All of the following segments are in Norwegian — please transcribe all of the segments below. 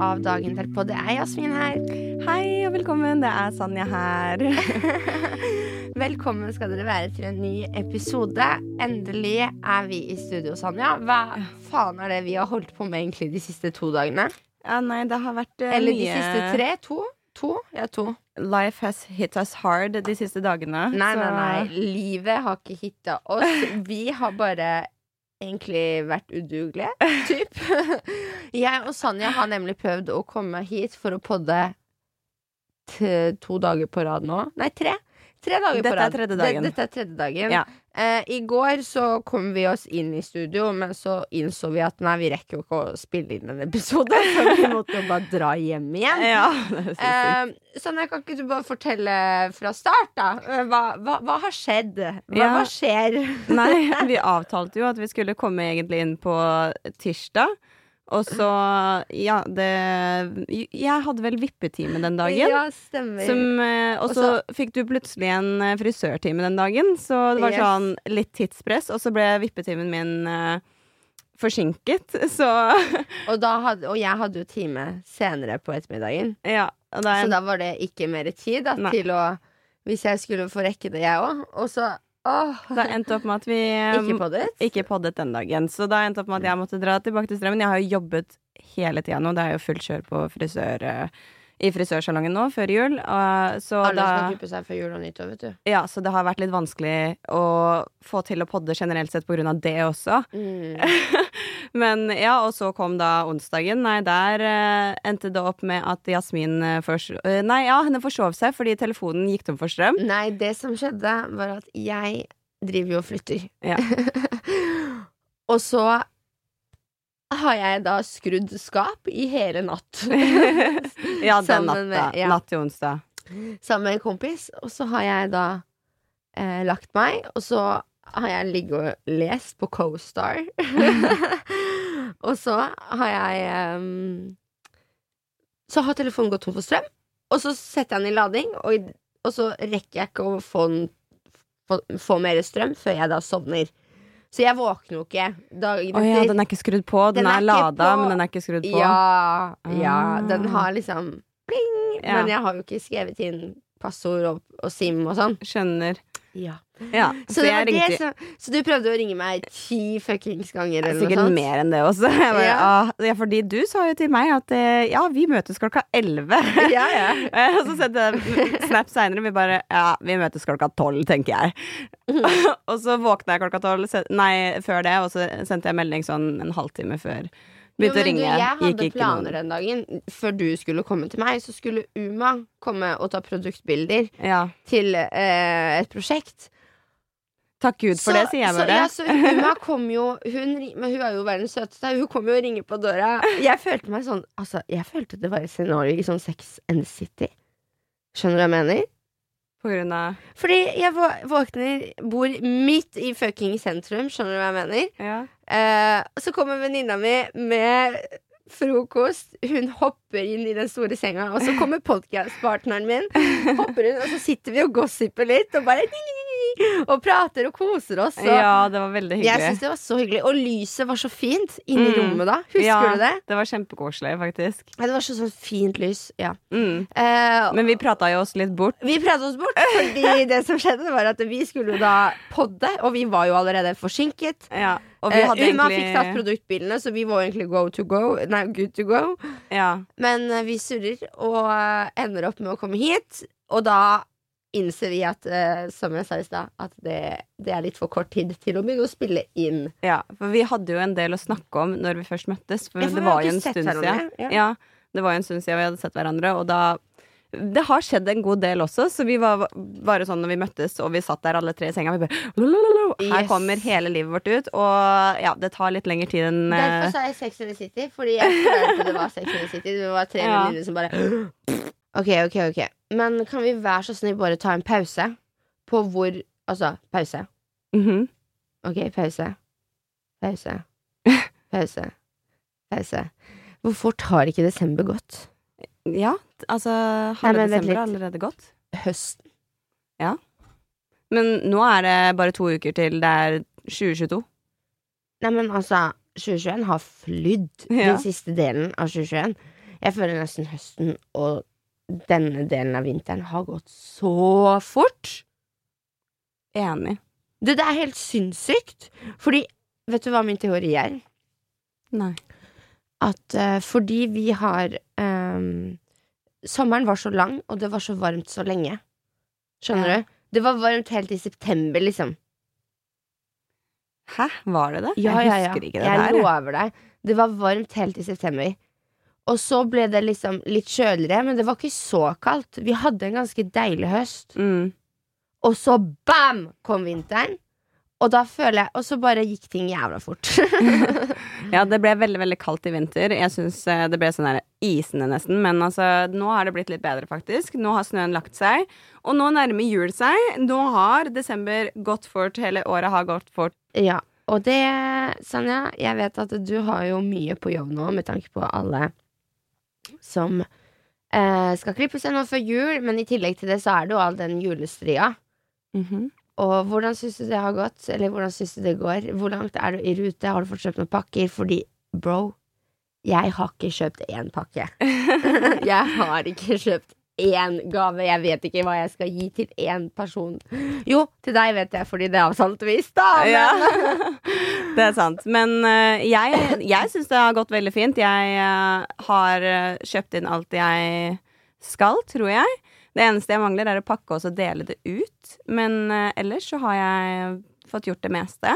Av Dagen derpå. Det er Jasmin her. Hei og velkommen, det er Sanja her. Velkommen skal dere være til en ny episode. Endelig er vi i studio, Sanja. Hva faen er det vi har holdt på med egentlig de siste to dagene? Ja, nei, det har vært uh, Eller de siste tre? To? To? Ja, to. Life has hit us hard de siste dagene. Nei, så- nei, nei. Livet har ikke hitta oss. Vi har bare egentlig vært udugelige, typ. Jeg og Sanja har nemlig prøvd å komme hit for å podde to dager på rad nå. Nei, tre. Tre dager Dette på er rad. tredje dagen. Det- Dette er tredje dagen. Ja. Eh, I går så kom vi oss inn i studio, men så innså vi at nei, vi rekker jo ikke å spille inn en episode, så vi måtte jo bare dra hjem igjen. Ja, det. Eh, Sanne, kan ikke du bare fortelle fra start, da? Eh, Hva, hva, hva har skjedd? Hva, Ja. hva skjer? Nei, vi avtalte jo at vi skulle komme egentlig inn på tirsdag. Og så, ja, det Jeg hadde vel vippetime den dagen. Ja, stemmer. Som, eh, og så fikk du plutselig en eh, frisørtime den dagen, så det var Yes. sånn litt tidspress. Og så ble vippetimen min eh, forsinket, så og, hadde, og jeg hadde jo time senere på ettermiddagen, ja. Da, så da var det ikke mer tid da, til å Hvis jeg skulle få rekke det, jeg òg. Og så Åh. Det endte opp med at vi Ikke poddet? ikke poddet den dagen. Så da endte opp med at jeg måtte dra tilbake til strømmen. Jeg har jo jobbet hele tida nå. Det er jo fullt kjør på frisør eh, i frisørsalongen nå før jul. Alle da, skal klippe seg før jul og nyttår, vet du. ja, så det har vært litt vanskelig å få til å podde generelt sett på grunn av det også. Mm. Men ja, og så kom da onsdagen. Nei, der eh, endte det opp med at Jasmin eh, fors- eh, Nei, ja, henne forsov seg fordi telefonen gikk tom for strøm. Nei, det som skjedde, var at jeg driver jo og flytter. Ja. og så har jeg da skrudd skap i hele natt. ja, den Sammen natta. med- ja. Natt til onsdag. sammen med en kompis, og så har jeg da eh, lagt meg, og så har jeg ligget og lest på CoStar. og så har jeg um, Så har telefonen gått tom for strøm, og så setter jeg den i lading, og, og så rekker jeg ikke å få, den, få, få mer strøm før jeg da sovner. Så jeg våkner jo ikke dagen oh, ja, den er ikke skrudd på. Den, Den er er, lada, på. men den er ikke skrudd på. Ja, ja, Ah. den har liksom pling, Ja. men jeg har jo ikke skrevet inn passord og, og SIM og sånn. Skjønner. Ja. Ja, Så, det var det som, så du prøvde å ringe meg ti fuckings ganger, eller Sikkert noe sånt? mer enn det også. Bare, Ja. ah, ja, fordi du sa jo til meg at eh, ja, vi møtes klokka elleve. Ja, ja. Og så sendte jeg snap seinere. Vi bare ja, vi møtes klokka tolv, tenker jeg. og så våkna jeg klokka tolv, nei, før det, og så sendte jeg melding sånn en halvtime før. Begynte å ringe. Du, jeg hadde planer den dagen. Før du skulle komme til meg, så skulle Uma komme og ta produktbilder Ja. til eh, et prosjekt. Takk Gud for det, sier jeg så, bare. ja, så Uma kom jo hun, Men hun er jo verdens søteste. Hun kom jo og ringer på døra. Jeg følte meg sånn Altså, jeg følte det var et scenario i sånn Sex and City. Skjønner du hva jeg mener? På grunn av Fordi jeg våkner, bor midt i fucking sentrum. Skjønner du hva jeg mener? ja. Eh, så kommer venninna mi med frokost. Hun hopper inn i den store senga, og så kommer podcastpartneren min. Hopper inn, Og så sitter vi og gossiper litt og bare Og prater og koser oss. Og ja, det var veldig jeg hyggelig. det var så hyggelig. Og lyset var så fint inni Mm. rommet da. Husker ja, du det? Det var kjempekoselig, faktisk. Ja, det var så sånn fint lys. Ja. Mm. Eh, Men vi prata jo oss litt bort. Vi pratet oss bort, fordi det som skjedde, var at vi skulle jo da podde, og vi var jo allerede forsinket. Ja. Og vi Eh, hadde Uma egentlig fikk tatt produktbilene, så vi var egentlig go to go. Nei, good to go. ja. Men uh, vi surrer og uh, ender opp med å komme hit, og da innser vi at, eh, som jeg sa i stad, at det, det er litt for kort tid til å begynne å spille inn. Ja, for vi hadde jo en del å snakke om når vi først møttes. For, Ja, for det var jo en stund siden. ja. Ja. det var jo en stund siden vi hadde sett hverandre, og da Det har skjedd en god del også, så vi var bare sånn når vi møttes og vi satt der alle tre i senga, vi bare lalalala, Her Yes. kommer hele livet vårt ut, og ja, det tar litt lengre tid enn Derfor eh, sa jeg Sex in the City, fordi jeg følte det var Sex in the City. Det var tre Ja. venninner som bare Ok, ok, ok. Men kan vi være så snill bare ta en pause på hvor Altså, pause. mhm. Ok, pause. Pause. Pause. Pause. Hvor fort har ikke desember gått? Ja, altså Halve Nei, desember har allerede gått. Høsten. Men nå er det bare to uker til det er 2022. Nei, men altså, 2021 har flydd Ja. den siste delen av 2021. Jeg føler nesten høsten og denne delen av vinteren har gått så fort. Enig. Det, det er helt sinnssykt. Fordi, vet du hva min teori er? Nei. At uh, fordi vi har um, Sommeren var så lang, og det var så varmt så lenge. Skjønner Ja. du? Det var varmt helt i september, liksom. Hæ, var det det? Ja, jeg ja, ja. husker ikke det jeg der. jeg. lover deg. Det var varmt helt i september. Og så ble det liksom litt kjøligere, men det var ikke så kaldt. Vi hadde en ganske deilig høst. Mm. Og så bam! kom vinteren. Og da føler jeg Og så bare gikk ting jævla fort. Ja, det ble veldig veldig kaldt i vinter. Jeg syns det ble sånn der isende nesten. Men altså, nå har det blitt litt bedre, faktisk. Nå har snøen lagt seg. Og nå nærmer jul seg. Nå har desember gått fort. Hele året har gått fort. ja. Og det, Sanja, jeg vet at du har jo mye på jobb nå med tanke på alle som eh, skal seg nå før jul, men i tillegg til det så er det jo all den julestria. Og hvordan syns du det har gått? Eller hvordan syns du det går? Hvor langt er du i rute? Har du fått kjøpt noen pakker? Fordi, bro, jeg har ikke kjøpt én pakke. jeg har ikke kjøpt én gave. Jeg vet ikke hva jeg skal gi til én person. Jo, til deg vet jeg, fordi det er avtalt visst, da. Men, Ja, det er sant. Men uh, jeg, jeg syns det har gått veldig fint. Jeg uh, har eh, kjøpt inn alt jeg skal, tror jeg. Det eneste jeg mangler, er å pakke og dele det ut. Men uh, ellers så har jeg fått gjort det meste.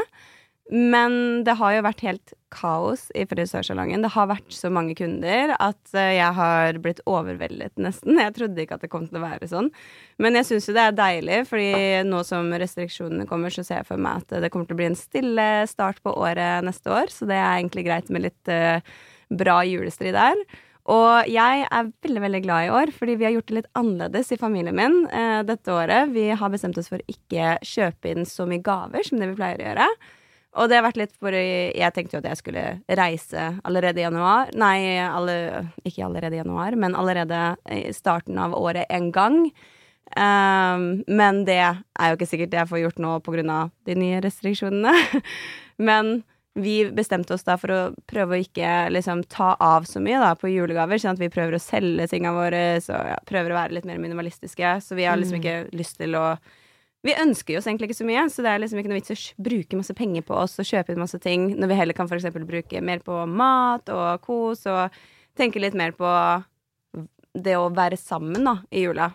Men det har jo vært helt kaos i frisørsalongen. Det har vært så mange kunder at eh, jeg har blitt overveldet, nesten. Jeg trodde ikke at det kom til å være sånn. Men jeg syns jo det er deilig, fordi nå som restriksjonene kommer, så ser jeg for meg at det kommer til å bli en stille start på året neste år. Så det er egentlig greit med litt eh, bra julestri der. Og jeg er veldig veldig glad i år, fordi vi har gjort det litt annerledes i familien min eh, dette året. Vi har bestemt oss for ikke kjøpe inn så mye gaver som det vi pleier å gjøre. Og det har vært litt for Jeg tenkte jo at jeg skulle reise allerede i januar. Nei, alle, ikke allerede i januar, men allerede i starten av året en gang. Um, men det er jo ikke sikkert jeg får gjort nå av de nye restriksjonene. men vi bestemte oss da for å prøve å ikke liksom ta av så mye da på julegaver, sånn at vi prøver å selge tingene våre, så ja, prøver å være litt mer minimalistiske. Så vi har liksom Mm. ikke lyst til å Vi ønsker oss egentlig ikke så mye, så det er liksom ikke noe vits å bruke masse penger på oss og kjøpe inn masse ting, når vi heller kan eksempel bruke mer på mat og kos, og tenke litt mer på det å være sammen da, i jula.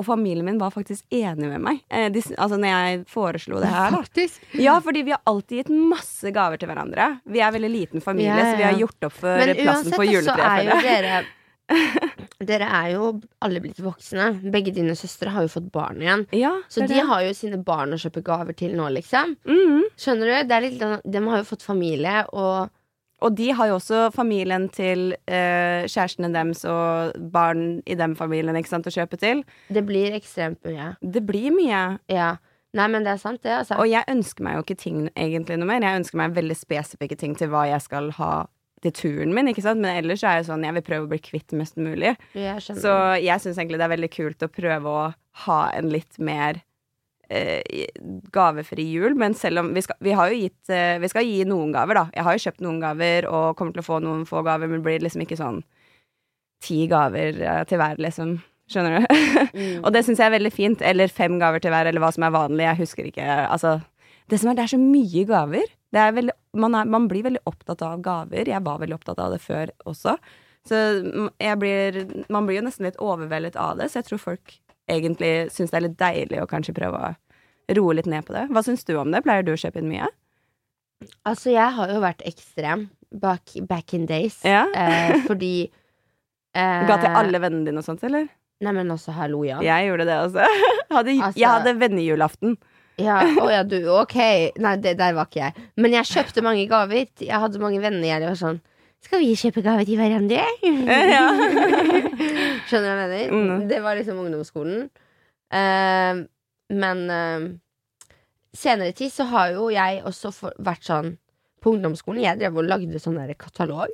Og familien min var faktisk enig med meg eh, de, altså når jeg foreslo det her. Faktisk. ja, fordi vi har alltid gitt masse gaver til hverandre. Vi er veldig liten familie, Ja, ja, så vi har gjort opp for Men plassen uansett på så er jo dere Dere er jo alle blitt voksne. Begge dine søstre har jo fått barn igjen. Ja, Så de har jo sine barn å kjøpe gaver til nå, liksom. Mm. Skjønner du? Det litt, de har jo fått familie, og Og de har jo også familien til eh, kjærestene deres og barn i den familien ikke sant, å kjøpe til. det blir ekstremt mye. Det blir mye. Ja. Nei, men det er sant, det, altså. Og jeg ønsker meg jo ikke ting egentlig noe mer. Jeg ønsker meg veldig spesifikke ting til hva jeg skal ha til turen min, ikke sant. Men ellers så er jeg sånn, jeg vil prøve å bli kvitt mest mulig. Jeg. Så jeg syns egentlig det er veldig kult å prøve å ha en litt mer eh, gavefri jul. Men selv om vi skal, vi har jo gitt eh, Vi skal gi noen gaver, da. Jeg har jo kjøpt noen gaver og kommer til å få noen få gaver, men det blir liksom ikke sånn ti gaver eh, til hver, liksom. Skjønner du? Mm. og det syns jeg er veldig fint. Eller fem gaver til hver, eller hva som er vanlig. Jeg husker ikke. Altså, det som er, det er så mye gaver. Det er veldig, man, er, man blir veldig opptatt av gaver. Jeg var veldig opptatt av det før også. Så blir, man blir jo nesten litt overveldet av det, så jeg tror folk egentlig syns det er litt deilig å kanskje prøve å roe litt ned på det. Hva syns du om det? Pleier du å kjøpe inn mye? Altså, jeg har jo vært ekstrem back, back in days. Ja. Eh, fordi eh, Ga til alle vennene dine og sånt, eller? Nei, men også hallo, ja. Jeg gjorde det også. Hadde, Altså- jeg hadde vennejulaften. Ja, å ja, du, ok. Nei, det der var ikke jeg. Men jeg kjøpte mange gaver. Jeg hadde mange venner. Jeg var sånn Skal vi kjøpe gave til hverandre? Ja. Skjønner du hva jeg mener? Mm. Det var liksom ungdomsskolen. Uh, men uh, senere tid så har jo jeg også for, vært sånn På ungdomsskolen jeg drev og lagde sånn der katalog.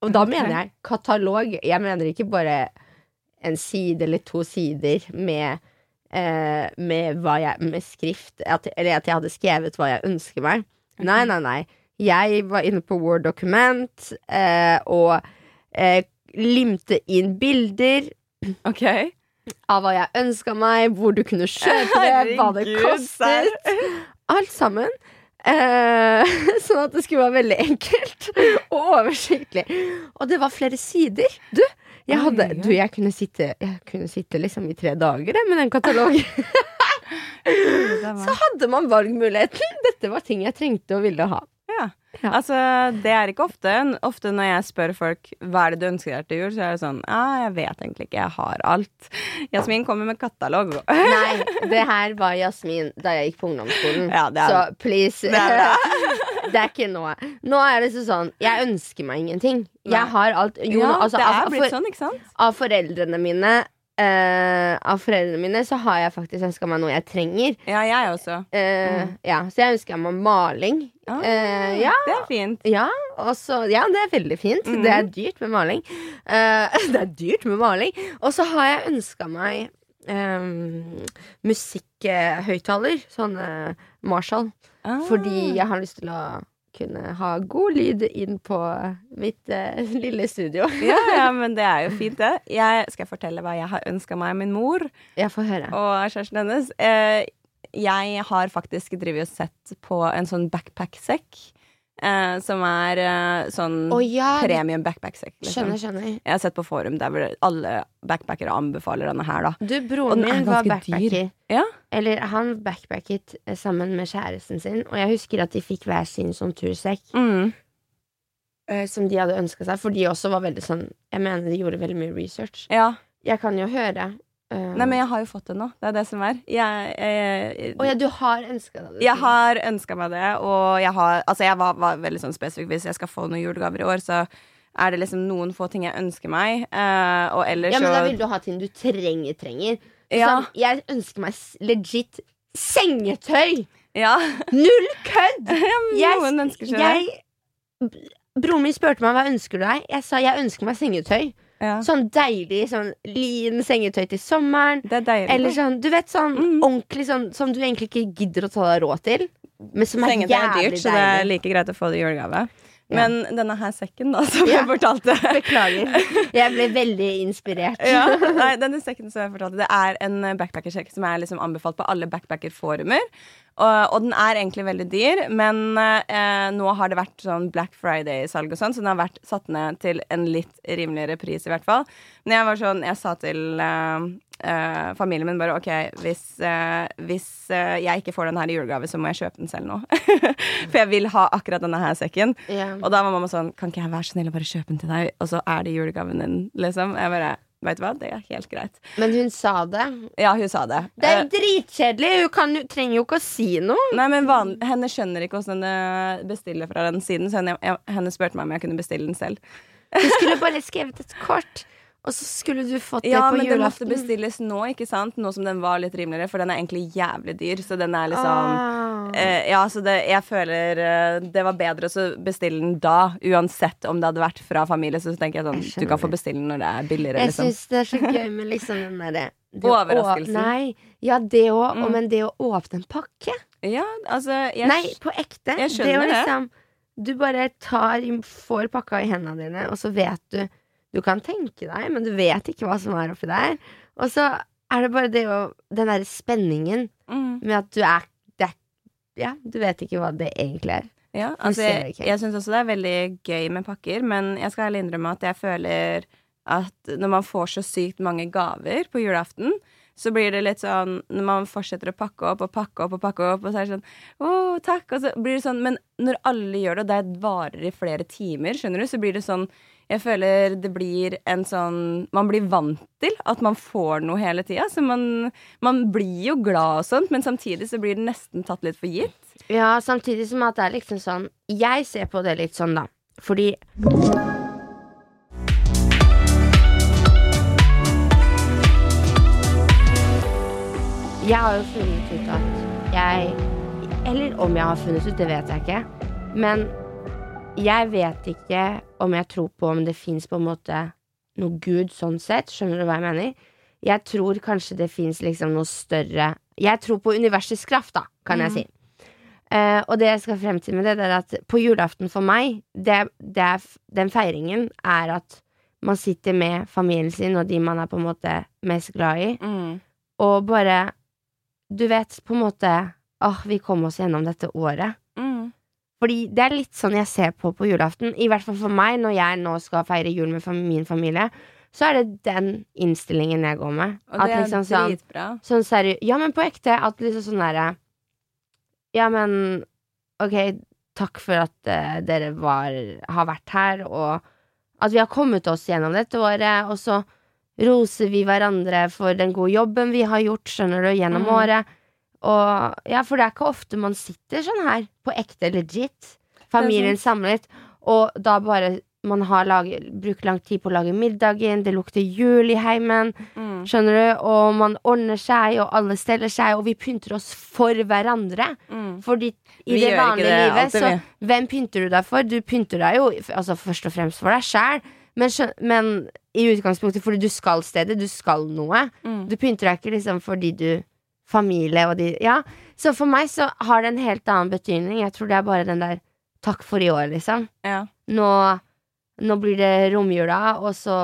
Og da mener jeg katalog. Jeg mener ikke bare en side eller to sider med eh, med, jeg, med skrift, at, eller at jeg hadde skrevet hva jeg ønsker meg. Nei, nei, nei. Jeg var inne på Word Document eh, og eh, limte inn bilder Ok. av hva jeg ønska meg, hvor du kunne kjøpe det, hva det kostet. Alt sammen. Eh, sånn at det skulle være veldig enkelt og oversiktlig. Og det var flere sider. Du, jeg, hadde, du, jeg kunne sitte Jeg kunne sitte liksom i tre dager jeg, med den katalogen. Så hadde man valgmuligheten. Dette var ting jeg trengte og ville ha. Ja. Ja. Altså, det er ikke ofte. Ofte når jeg spør folk hva er det du ønsker deg til jul, så er det sånn Ja, jeg vet egentlig ikke, jeg har alt. Jasmin kommer med katalog. Nei, det her var Jasmin da jeg gikk på ungdomsskolen. Ja, det er- Så please. Det er det er ikke nå. Nå er det sånn Jeg ønsker meg ingenting. Jeg har alt. Jo, ja, altså, det er av, blitt for, sånn, ikke sant? av foreldrene mine uh, Av foreldrene mine så har jeg faktisk ønska meg noe jeg trenger. Ja, jeg også. Mm. ja, så jeg ønsker meg maling. Ah, uh, ja. Det er fint. Ja, også, ja, det er veldig fint. Mm. Det er dyrt med maling. Det er dyrt med maling. Og så har jeg ønska meg um, musikkhøyttaler. Sånn eh, Marshall. Ah. Fordi jeg har lyst til å kunne ha god lyd inn på mitt eh, lille studio. ja, ja, men det er jo fint, det. Jeg skal fortelle hva jeg har ønska meg av min mor Jeg får høre. og kjæresten hennes. Eh, jeg har faktisk drevet og sett på en sånn backpack-sekk. Eh, som er eh, sånn oh, ja, premium backpack-sekk. Liksom. skjønner, skjønner. Jeg har sett på forum der alle backpackere anbefaler denne her, da. Du, broren min var backpacker. Ja. Eller han backpacket eh, sammen med kjæresten sin, og jeg husker at de fikk hver sin sånn tursekk. Mm. eh, som de hadde ønska seg, for de også var veldig sånn Jeg mener de gjorde veldig mye research. ja. Jeg kan jo høre. Eh, Nei, men jeg har jo fått det nå. Det er det som er. Jeg, jeg, Å ja, du har ønska deg det? jeg har ønska meg det, og jeg har Altså, jeg var, var veldig sånn spesifikk. Hvis jeg skal få noen julegaver i år, så er det liksom noen få ting jeg ønsker meg. Uh, og ellers Ja, men da vil du ha ting du trenger, trenger. Ja. Sånn, jeg ønsker meg legit sengetøy! Ja. Null kødd! Jeg- Noen ønsker seg det. Broren min spurte meg hva ønsker du deg. Jeg sa jeg ønsker meg sengetøy. Ja. Sånn deilig sånn lin sengetøy til sommeren. Det er deilig. Eller sånn, du vet sånn Mm. ordentlig sånn som du egentlig ikke gidder å ta deg råd til. Men som er Sengetøy er dyrt, så det er like greit å få det i julegave. Ja. Men denne her sekken, da, som Ja. jeg fortalte Beklager. Jeg ble veldig inspirert. ja, nei, denne sekken som jeg fortalte, det er en backpackersekk som er liksom anbefalt på alle backpackerforumer. Og, og den er egentlig veldig dyr, men eh, nå har det vært sånn Black Friday-salg og sånn, så den har vært satt ned til en litt rimeligere pris, i hvert fall. Men jeg var sånn, jeg sa til eh, eh, familien min bare OK, hvis, eh, hvis eh, jeg ikke får den her i julegave, så må jeg kjøpe den selv nå. For jeg vil ha akkurat denne her sekken. Yeah. Og da var mamma sånn Kan ikke jeg være så snill å bare kjøpe den til deg, og så er det julegaven din, liksom? Jeg bare Vet du hva, det er helt greit. Men hun sa det. Ja, hun sa det. Det er jo dritkjedelig! Hun kan, trenger jo ikke å si noe. Nei, men van, Henne skjønner ikke hvordan hun bestiller fra den siden, så henne, jeg, henne spurte meg om jeg kunne bestille den selv. Du skulle bare skrevet et kort, og så skulle du fått det Ja, på men den måtte bestilles nå, ikke sant? Nå som den var litt rimeligere, for den er egentlig jævlig dyr, så den er liksom Ah. Eh, ja, så det, jeg føler eh, det var bedre å bestille den da, uansett om det hadde vært fra familie. Så tenker jeg sånn, Jeg du kan få bestille den når det er billigere. Jeg Liksom. syns det er så gøy med liksom den derre det å Overraskelsen. Nei, ja, det òg, Mm. men det å åpne en pakke Ja, altså jeg, Nei, på ekte. jeg det å liksom Du bare tar, får pakka i hendene dine, og så vet du Du kan tenke deg, men du vet ikke hva som er oppi der. Og så er det bare det å Den derre spenningen mm, med at du er, det Ja, du vet ikke hva det egentlig er. Ja, altså jeg, jeg syns også det er veldig gøy med pakker, men jeg skal ærlig innrømme at jeg føler at når man får så sykt mange gaver på julaften, så blir det litt sånn Når man fortsetter å pakke opp og pakke opp og pakke opp, og så er det sånn Å, takk. Og så blir det sånn Men når alle gjør det, og det varer i flere timer, skjønner du, så blir det sånn jeg føler det blir en sånn Man blir vant til at man får noe hele tida. Så man, man blir jo glad og sånt, men samtidig så blir det nesten tatt litt for gitt. Ja, samtidig som at det er liksom sånn Jeg ser på det litt sånn, da. Fordi Jeg har jo funnet ut at jeg Eller om jeg har funnet ut, det vet jeg ikke. Men jeg vet ikke om jeg tror på om det fins på en måte noe Gud sånn sett. Skjønner du hva jeg mener? Jeg tror kanskje det fins liksom noe større Jeg tror på universets kraft, da, kan jeg si. Uh, og det jeg skal frem til med det, det er at på julaften for meg, det, det er, den feiringen er at man sitter med familien sin og de man er på en måte mest glad i, Mm. og bare Du vet, på en måte Åh, vi kom oss gjennom dette året. Mm. Fordi det er litt sånn jeg ser på på julaften. I hvert fall for meg, når jeg nå skal feire jul med min familie, så er det den innstillingen jeg går med. Og det er liksom sånn, dritbra. sånn seriøst Ja, men på ekte. At liksom sånn derre Ja, men ok, takk for at uh, dere var, har vært her, og at vi har kommet oss gjennom dette året, og så roser vi hverandre for den gode jobben vi har gjort, skjønner du, gjennom Mm. året. Og ja, for det er ikke ofte man sitter sånn her, på ekte legit, familien samlet, og da bare man har laget, brukt lang tid på å lage middagen, det lukter jul i heimen, Mm. Skjønner du? Og man ordner seg, og alle steller seg, og vi pynter oss for hverandre. Mm. Fordi i Vi det vanlige det livet, alltid, så hvem pynter du deg for? Du pynter deg jo altså, først og fremst for deg sjæl, men, men i utgangspunktet fordi du skal stedet, du skal noe. Mm. Du pynter deg ikke liksom fordi du Familie og de Ja. Så for meg så har det en helt annen betydning. Jeg tror det er bare den der takk for i år, liksom. Ja. Nå, nå blir det romjula, og så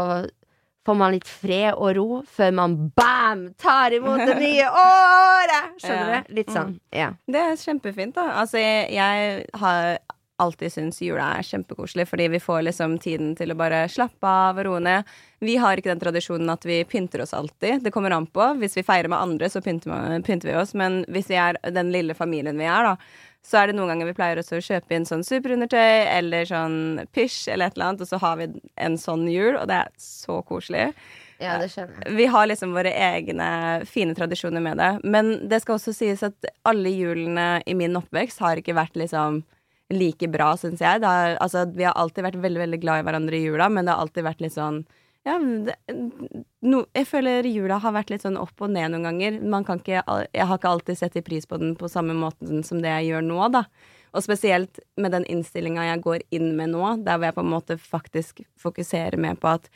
får man litt fred og ro før man bam! tar imot det nye året! Skjønner Ja. du? Litt sånn. Ja. Det er kjempefint, da. Altså, jeg, jeg har alltid syns jula er kjempekoselig, fordi vi får liksom tiden til å bare slappe av og roe ned. Vi har ikke den tradisjonen at vi pynter oss alltid. Det kommer an på. Hvis vi feirer med andre, så pynter, vi oss. Men hvis vi er den lille familien vi er, da, så er det noen ganger vi pleier også å kjøpe inn sånn superundertøy eller sånn pysj eller et eller annet, og så har vi en sånn jul, og det er så koselig. ja, det skjønner jeg. Vi har liksom våre egne fine tradisjoner med det. Men det skal også sies at alle julene i min oppvekst har ikke vært liksom like bra, syns jeg. Har, altså, vi har alltid vært veldig veldig glad i hverandre i jula, men det har alltid vært litt sånn ja, det, no, jeg føler jula har vært litt sånn opp og ned noen ganger. Ikke, jeg har ikke alltid sett i pris på den på samme måten som det jeg gjør nå, da. Og spesielt med den innstillinga jeg går inn med nå, der hvor jeg på en måte faktisk fokuserer mer på at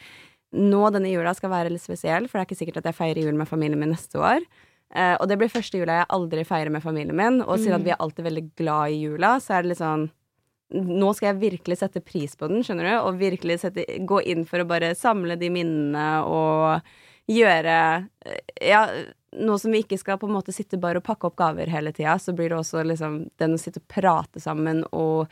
nå denne jula skal være litt spesiell, for det er ikke sikkert at jeg feirer jul med familien min neste år. Eh, og det blir første jula jeg aldri feirer med familien min, og siden at vi er alltid veldig glad i jula, så er det litt sånn nå skal jeg virkelig sette pris på den, skjønner du, og virkelig sette, gå inn for å bare samle de minnene og gjøre Ja, nå som vi ikke skal på en måte sitte bare og pakke opp gaver hele tida, så blir det også liksom den å sitte og prate sammen og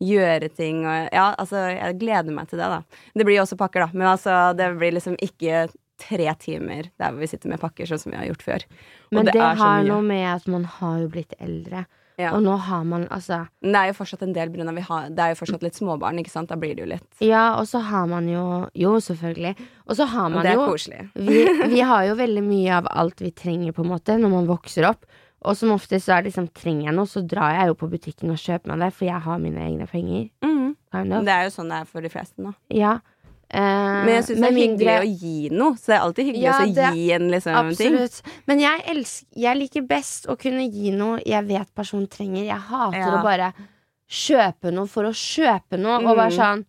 gjøre ting og Ja, altså, jeg gleder meg til det, da. Det blir jo også pakker, da, men altså, det blir liksom ikke tre timer der hvor vi sitter med pakker, sånn som vi har gjort før. Og Men det, så har noe med at man har jo blitt eldre, Ja. og nå har man altså det er jo fortsatt en del brunner vi har Det er jo fortsatt litt småbarn, ikke sant? Da blir det jo litt Ja, og så har man jo Jo, selvfølgelig. Og så har man jo det er jo koselig. vi, vi har jo veldig mye av alt vi trenger, på en måte, når man vokser opp. Og som oftest så er det liksom, trenger jeg noe, så drar jeg jo på butikken og kjøper meg det, for jeg har mine egne penger. Mm. Kind of. Det er jo sånn det er for de fleste nå. Ja. Eh, Men jeg syns det er hyggelig mindre- å gi noe. Så det er alltid hyggelig Ja, også å det- gi en liksom ting. Men jeg, elsker, jeg liker best å kunne gi noe jeg vet personen trenger. Jeg hater Ja. å bare kjøpe noe for å kjøpe noe, og bare Mm. sånn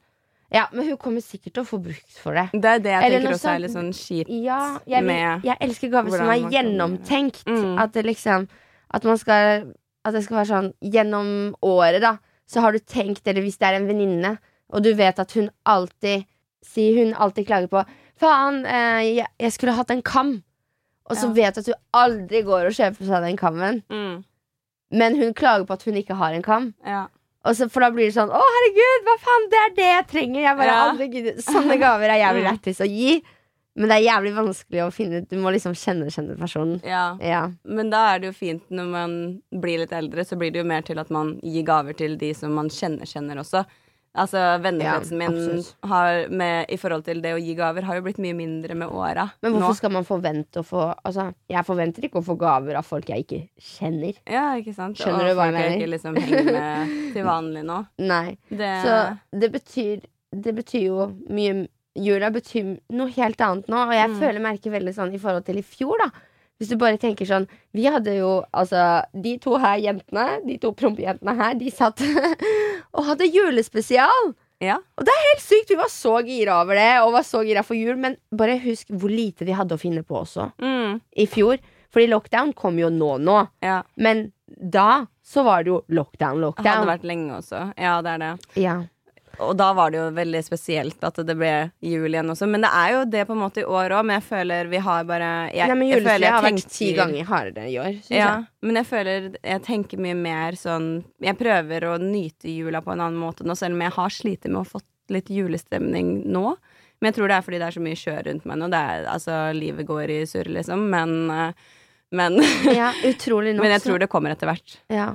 Ja, men hun kommer sikkert til å få brukt for det. Det er det jeg Eller tenker også er litt sånn kjipt. Ja, jeg, Med jeg elsker gaver som er gjennomtenkt. Mm. At det liksom At man skal At det skal være sånn gjennom året, da. Så har du tenkt, eller hvis det er en venninne, og du vet at hun alltid Si hun alltid klager på Faen, eh, jeg, jeg skulle hatt en kam. Og så Ja. vet du at du aldri går og kjøper seg den kammen. Mm. Men hun klager på at hun ikke har en kam. Ja. Og så, for da blir det sånn Å, herregud, hva faen, det er det jeg trenger. Jeg bare aldri Sånne gaver er jævlig Mm. lættis å gi. Men det er jævlig vanskelig å finne ut. Du må liksom kjenne kjenne personen. ja. Ja. Men da er det jo fint når man blir litt eldre, så blir det jo mer til at man gir gaver til de som man kjenner, kjenner også. Altså Vennekretsen Ja, min har med, i forhold til det å gi gaver, har jo blitt mye mindre med åra. Men hvorfor nå. skal man forvente å få Altså, jeg forventer ikke å få gaver av folk jeg ikke kjenner. Ja, ikke sant? Skjønner du Og hva jeg mener? ikke liksom henger med til vanlig nå. Nei. Det, Så det betyr Det betyr jo mye Jula betyr noe helt annet nå, og jeg Mm. føler merker veldig sånn i forhold til i fjor, da. Hvis du bare tenker sånn Vi hadde jo altså De to her jentene, de to prompejentene her, de satt og hadde julespesial. Ja. Og det er Helt sykt! Vi var så gira over det, og var så gira for jul. Men bare husk hvor lite de hadde å finne på også Mm. i fjor. Fordi lockdown kom jo nå nå. ja. Men da så var det jo lockdown, lockdown. Det hadde vært lenge også. Ja, det er det. Ja. Og da var det jo veldig spesielt at det ble jul igjen også. Men det er jo det på en måte i år òg. Men jeg føler vi har bare jeg, Nei, men julestria har vært ti ganger hardere i år, syns Ja, jeg. men jeg føler jeg tenker mye mer sånn Jeg prøver å nyte jula på en annen måte nå, selv om jeg har slitt med å få litt julestemning nå. Men jeg tror det er fordi det er så mye kjør rundt meg nå. Det er, altså, livet går i surr, liksom. Men, eh, men, Ja, utrolig nok men jeg tror det kommer etter hvert. Ja.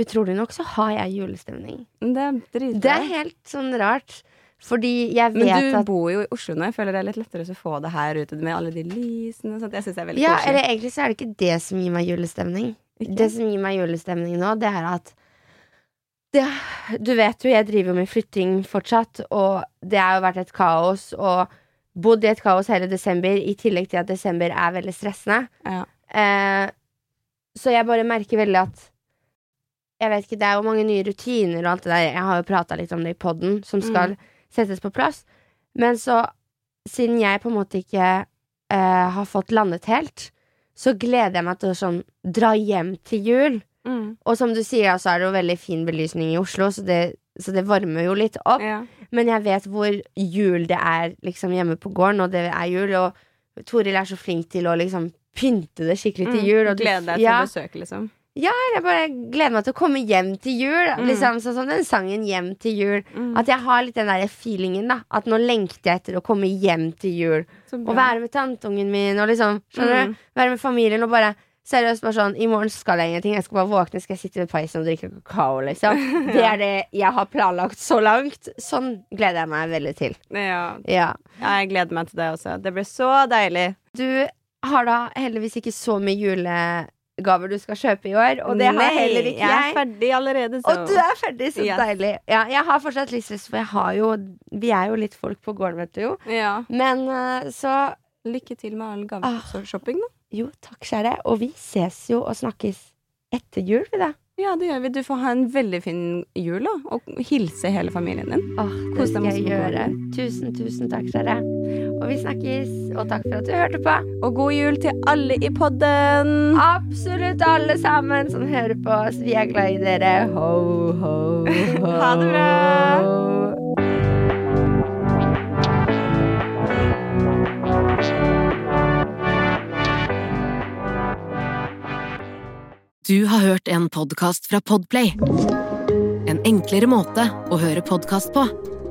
Utrolig nok så har jeg julestemning. Det er dritbra. Det er helt sånn rart. Fordi jeg vet at Men du at bor jo i Oslo nå. Jeg føler det er litt lettere å få det her ute med alle de lysene og sånt. Jeg syns det er veldig Ja, koselig. eller egentlig så er det ikke det som gir meg julestemning. Ikke? Det som gir meg julestemning nå, det er at det, Du vet jo, jeg driver jo med flytting fortsatt, og det har jo vært et kaos. Og bodd i et kaos hele desember, i tillegg til at desember er veldig stressende. Ja. Eh, så jeg bare merker veldig at Jeg vet ikke, det er jo mange nye rutiner og alt det der. Jeg har jo prata litt om det i poden, som skal settes på plass. Men så, siden jeg på en måte ikke eh, har fått landet helt, så gleder jeg meg til å sånn dra hjem til jul. Mm. Og som du sier, så er det jo veldig fin belysning i Oslo, så det, så det varmer jo litt opp. Ja. Men jeg vet hvor jul det er liksom hjemme på gården, og det er jul. Og Toril er så flink til å liksom pynte det skikkelig til jul. Mm, Glede deg til ja, besøk, liksom. Jeg bare gleder meg til å komme hjem til jul. Mm. Liksom Sånn som den sangen 'Hjem til jul'. Mm. At jeg har litt den der feelingen, da. At nå lengter jeg etter å komme hjem til jul. Og være med tanteungen min og liksom Mm. Være med familien og bare Seriøst, bare sånn I morgen skal jeg ingenting. Jeg skal bare våkne, skal jeg sitte ved peisen og drikke kakao, liksom. Det er det jeg har planlagt så langt. Sånn gleder jeg meg veldig til. Ja. Ja. ja, jeg gleder meg til det også. Det blir så deilig. Du har da heldigvis ikke så mye julegaver du skal kjøpe i år, og det har Nei, heller ikke jeg er ferdig allerede, så Og du er ferdig, så Yes. deilig. Ja, jeg har fortsatt litt lyst, for jeg har jo Vi er jo litt folk på gården, vet du jo. ja. Men eh, så Lykke til med all Ah. gaveshopping, da. Jo, takk, kjære. Og vi ses jo og snakkes etter jul, vi da. Ja, det gjør vi. Du får ha en veldig fin jul, da. Og hilse hele familien din. Åh, det skal jeg gjøre. Tusen, tusen takk, kjære. Og vi snakkes. Og takk for at du hørte på. Og god jul til alle i podden! Absolutt alle sammen som hører på oss. Vi er glad i dere. Ho, ho, ho. Ha det bra. Du har hørt en podkast fra Podplay. En enklere måte å høre podkast på.